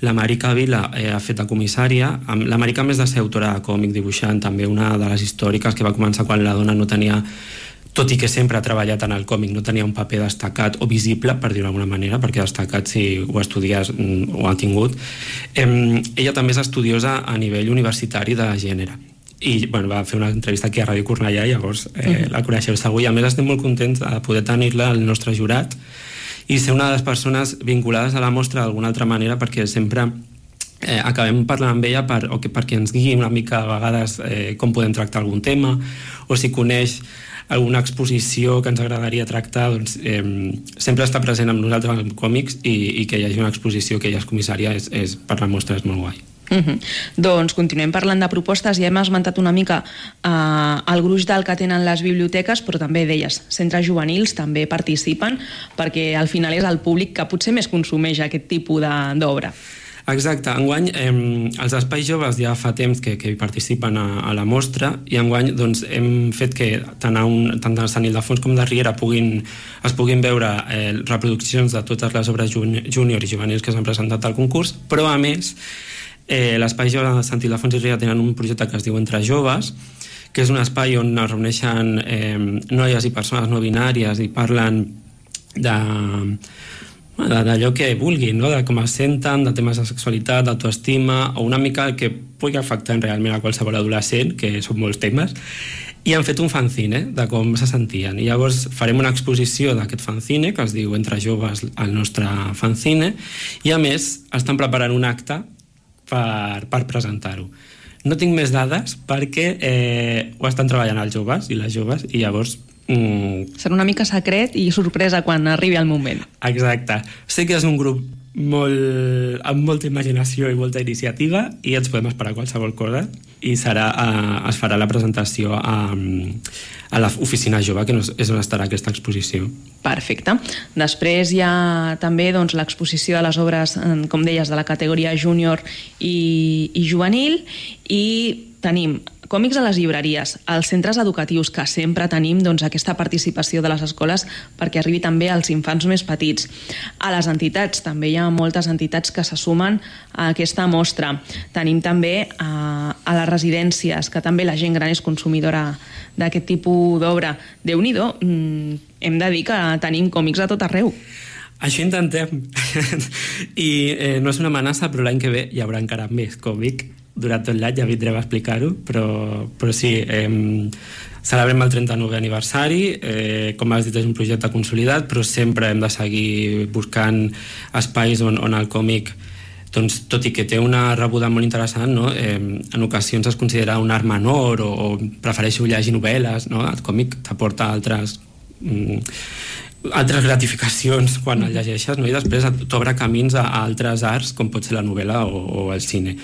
la Marica Vila eh, ha fet de comissària, la Marica més de ser autora de còmic, dibuixant, també una de les històriques que va començar quan la dona no tenia tot i que sempre ha treballat en el còmic, no tenia un paper destacat o visible, per dir-ho d'alguna manera, perquè destacat, si ho estudies, mm, ho ha tingut. Em, ella també és estudiosa a nivell universitari de gènere i bueno, va fer una entrevista aquí a Ràdio Cornellà i llavors eh, Mhm. la coneixeu segur i a més estem molt contents de poder tenir-la al nostre jurat i ser una de les persones vinculades a la mostra d'alguna altra manera perquè sempre eh, acabem parlant amb ella per, o que, perquè ens guiï una mica a vegades eh, com podem tractar algun tema o si coneix alguna exposició que ens agradaria tractar doncs, eh, sempre està present amb nosaltres en còmics i, i que hi hagi una exposició que ella és comissària és, és, per la mostra és molt guai Uh -huh. Doncs continuem parlant de propostes i hem esmentat una mica eh, el gruix del que tenen les biblioteques, però també deies, centres juvenils també participen perquè al final és el públic que potser més consumeix aquest tipus d'obra. Exacte, enguany eh, els espais joves ja fa temps que, que hi participen a, a la mostra i enguany doncs, hem fet que tant, a un, tant de Sant Ildefons com de Riera puguin, es puguin veure eh, reproduccions de totes les obres júnior i juvenils que s'han presentat al concurs, però a més eh, l'espai jove Sant Ildefons i Riera tenen un projecte que es diu Entre Joves, que és un espai on es reuneixen eh, noies i persones no binàries i parlen de d'allò que vulguin, no? de com es senten, de temes de sexualitat, d'autoestima, o una mica que pugui afectar realment a qualsevol adolescent, que són molts temes, i han fet un fanzine de com se sentien. I llavors farem una exposició d'aquest fanzine, que es diu Entre joves el nostre fanzine, i a més estan preparant un acte per, per presentar-ho. No tinc més dades perquè eh, ho estan treballant els joves i les joves i llavors Mm. Serà una mica secret i sorpresa quan arribi el moment. Exacte. Sé que és un grup molt, amb molta imaginació i molta iniciativa i ens podem esperar qualsevol cosa i serà, uh, es farà la presentació a, a l'oficina jove, que és on estarà aquesta exposició. Perfecte. Després hi ha també doncs, l'exposició de les obres, com deies, de la categoria júnior i, i juvenil i tenim còmics a les llibreries, als centres educatius, que sempre tenim doncs, aquesta participació de les escoles perquè arribi també als infants més petits. A les entitats, també hi ha moltes entitats que se sumen a aquesta mostra. Tenim també a, a les residències, que també la gent gran és consumidora d'aquest tipus d'obra. déu nhi mm, hem de dir que tenim còmics a tot arreu. Això intentem. I eh, no és una amenaça, però l'any que ve hi haurà encara més còmic durant tot l'any, ja vindrem a explicar-ho, però, però sí, eh, celebrem el 39è aniversari, eh, com has dit és un projecte consolidat, però sempre hem de seguir buscant espais on, on el còmic doncs, tot i que té una rebuda molt interessant, no? eh, en ocasions es considera un art menor o, o prefereixo llegir novel·les, no? el còmic t'aporta altres mm, altres gratificacions quan el llegeixes no? i després t'obre camins a, a altres arts com pot ser la novel·la o, o el cine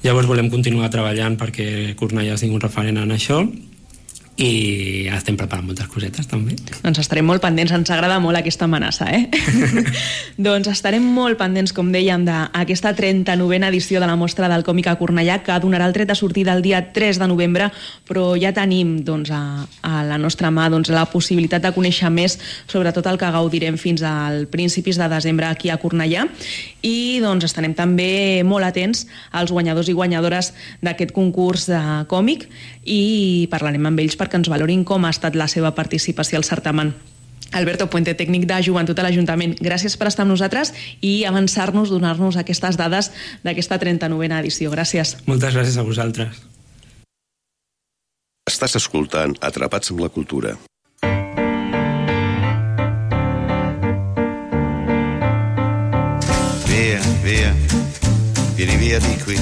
Llavors volem continuar treballant perquè Cornellà sigui un referent en això i estem preparant moltes cosetes també. Doncs estarem molt pendents, ens agrada molt aquesta amenaça, eh? doncs estarem molt pendents, com dèiem, d'aquesta 39a edició de la mostra del còmic a Cornellà, que donarà el tret de sortida el dia 3 de novembre, però ja tenim doncs, a, a la nostra mà doncs, la possibilitat de conèixer més sobre tot el que gaudirem fins al principis de desembre aquí a Cornellà i doncs, estarem també molt atents als guanyadors i guanyadores d'aquest concurs de còmic i parlarem amb ells perquè ens valorin com ha estat la seva participació al certamen. Alberto Puente, tècnic de Joventut a l'Ajuntament, gràcies per estar amb nosaltres i avançar-nos, donar-nos aquestes dades d'aquesta 39a edició. Gràcies. Moltes gràcies a vosaltres. Estàs escoltant Atrapats amb la Cultura. Di qui.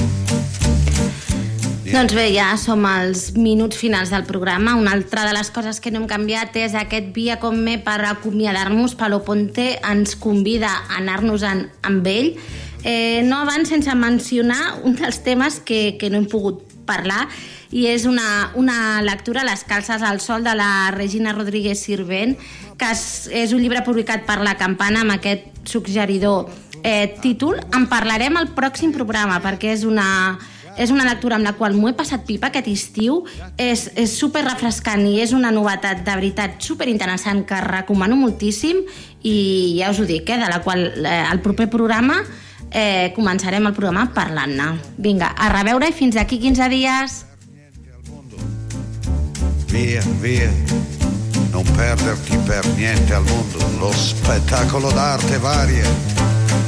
Doncs bé, ja som als minuts finals del programa. Una altra de les coses que no hem canviat és aquest via com me per acomiadar-nos. Palo Ponte ens convida a anar-nos-en amb ell. Eh, no abans sense mencionar un dels temes que, que no hem pogut parlar i és una, una lectura Les calces al sol de la Regina Rodríguez Sirvent que és, és un llibre publicat per la Campana amb aquest suggeridor eh, títol. En parlarem al pròxim programa perquè és una és una lectura amb la qual m'ho he passat pipa aquest estiu, és, és super refrescant i és una novetat de veritat super interessant que recomano moltíssim i ja us ho dic, eh, de la qual eh, el proper programa eh, començarem el programa parlant-ne. Vinga, a reveure i fins aquí 15 dies. Via, via, non perderti per niente al mondo lo spettacolo d'arte varia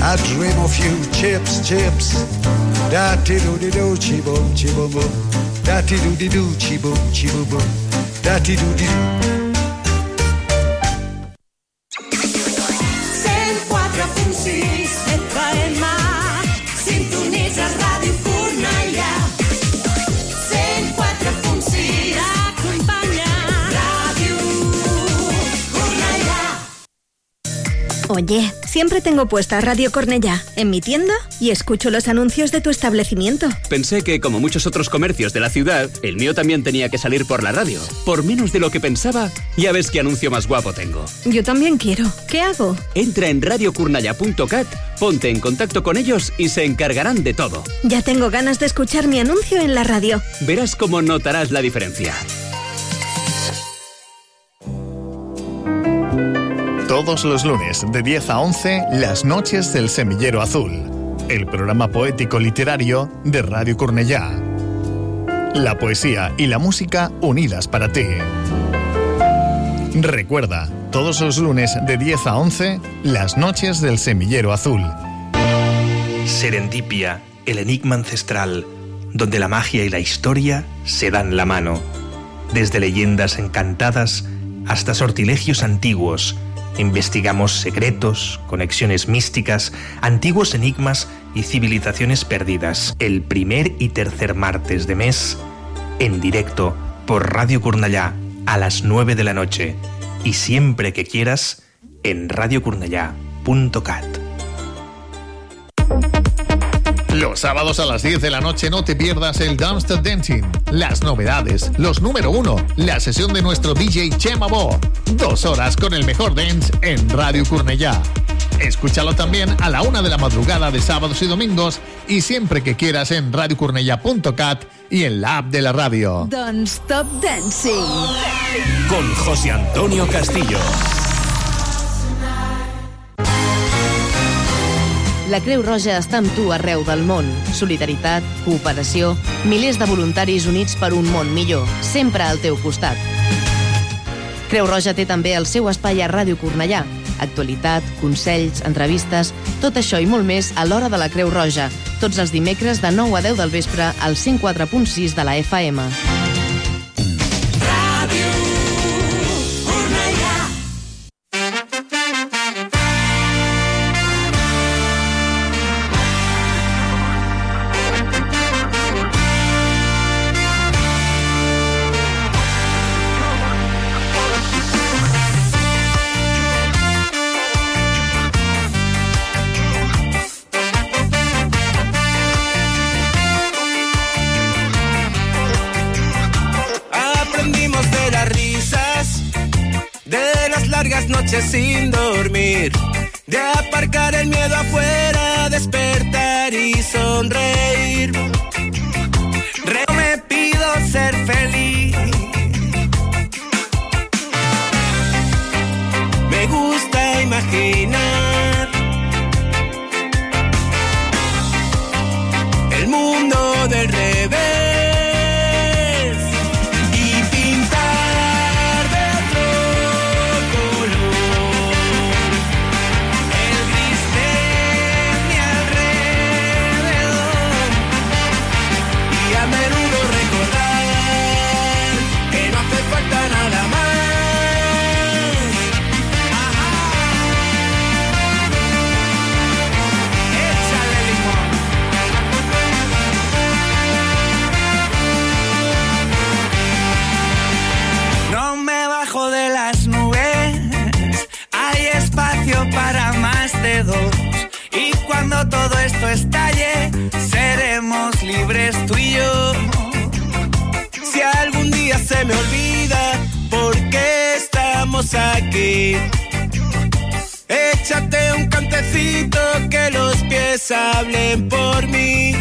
I dream of you, chips, chips. Da ti do di do, chi boom, chi boom boom. Da ti do di do, chi boom, chi boom boom. Da ti do di do. Oye, siempre tengo puesta Radio Cornellá en mi tienda y escucho los anuncios de tu establecimiento. Pensé que, como muchos otros comercios de la ciudad, el mío también tenía que salir por la radio. Por menos de lo que pensaba, ya ves qué anuncio más guapo tengo. Yo también quiero. ¿Qué hago? Entra en radiocurnalla.cat, ponte en contacto con ellos y se encargarán de todo. Ya tengo ganas de escuchar mi anuncio en la radio. Verás cómo notarás la diferencia. Todos los lunes de 10 a 11, Las Noches del Semillero Azul, el programa poético literario de Radio Cornellá. La poesía y la música unidas para ti. Recuerda, todos los lunes de 10 a 11, Las Noches del Semillero Azul. Serendipia, el enigma ancestral, donde la magia y la historia se dan la mano. Desde leyendas encantadas hasta sortilegios antiguos, investigamos secretos, conexiones místicas, antiguos enigmas y civilizaciones perdidas. El primer y tercer martes de mes, en directo por Radio Cornellá a las 9 de la noche y siempre que quieras en radiocornellá.cat. Los sábados a las 10 de la noche no te pierdas el Dumpster Dancing, las novedades, los número uno, la sesión de nuestro DJ Chema Bo. Dos horas con el mejor dance en Radio Cornellá. Escúchalo también a la una de la madrugada de sábados y domingos y siempre que quieras en radiocornellá.cat y en la app de la radio. Don't Stop Dancing. Con José Antonio Castillo. La Creu Roja està amb tu arreu del món. Solidaritat, cooperació, milers de voluntaris units per un món millor, sempre al teu costat. Creu Roja té també el seu espai a Ràdio Cornellà. Actualitat, consells, entrevistes, tot això i molt més a l'hora de la Creu Roja, tots els dimecres de 9 a 10 del vespre al 104.6 de la FM. Todo esto estalle, seremos libres tú y yo. Si algún día se me olvida por qué estamos aquí, échate un cantecito que los pies hablen por mí.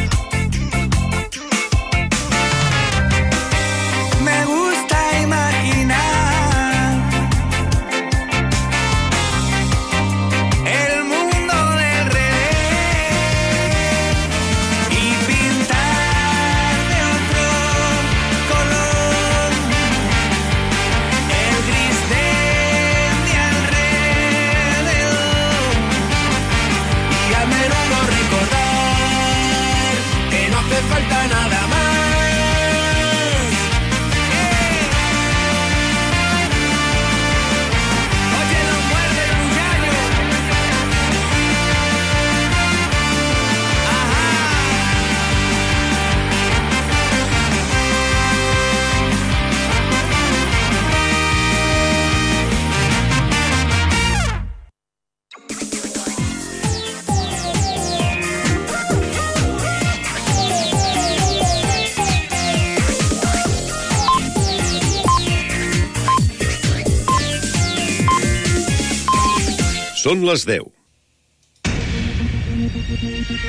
Són les 10.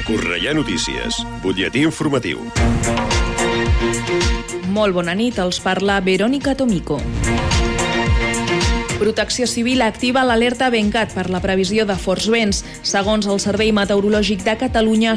Cornellà Notícies, butlletí informatiu. Molt bona nit, els parla Verònica Tomico. Protecció Civil activa l'alerta Bencat per la previsió de forts vents. Segons el Servei Meteorològic de Catalunya,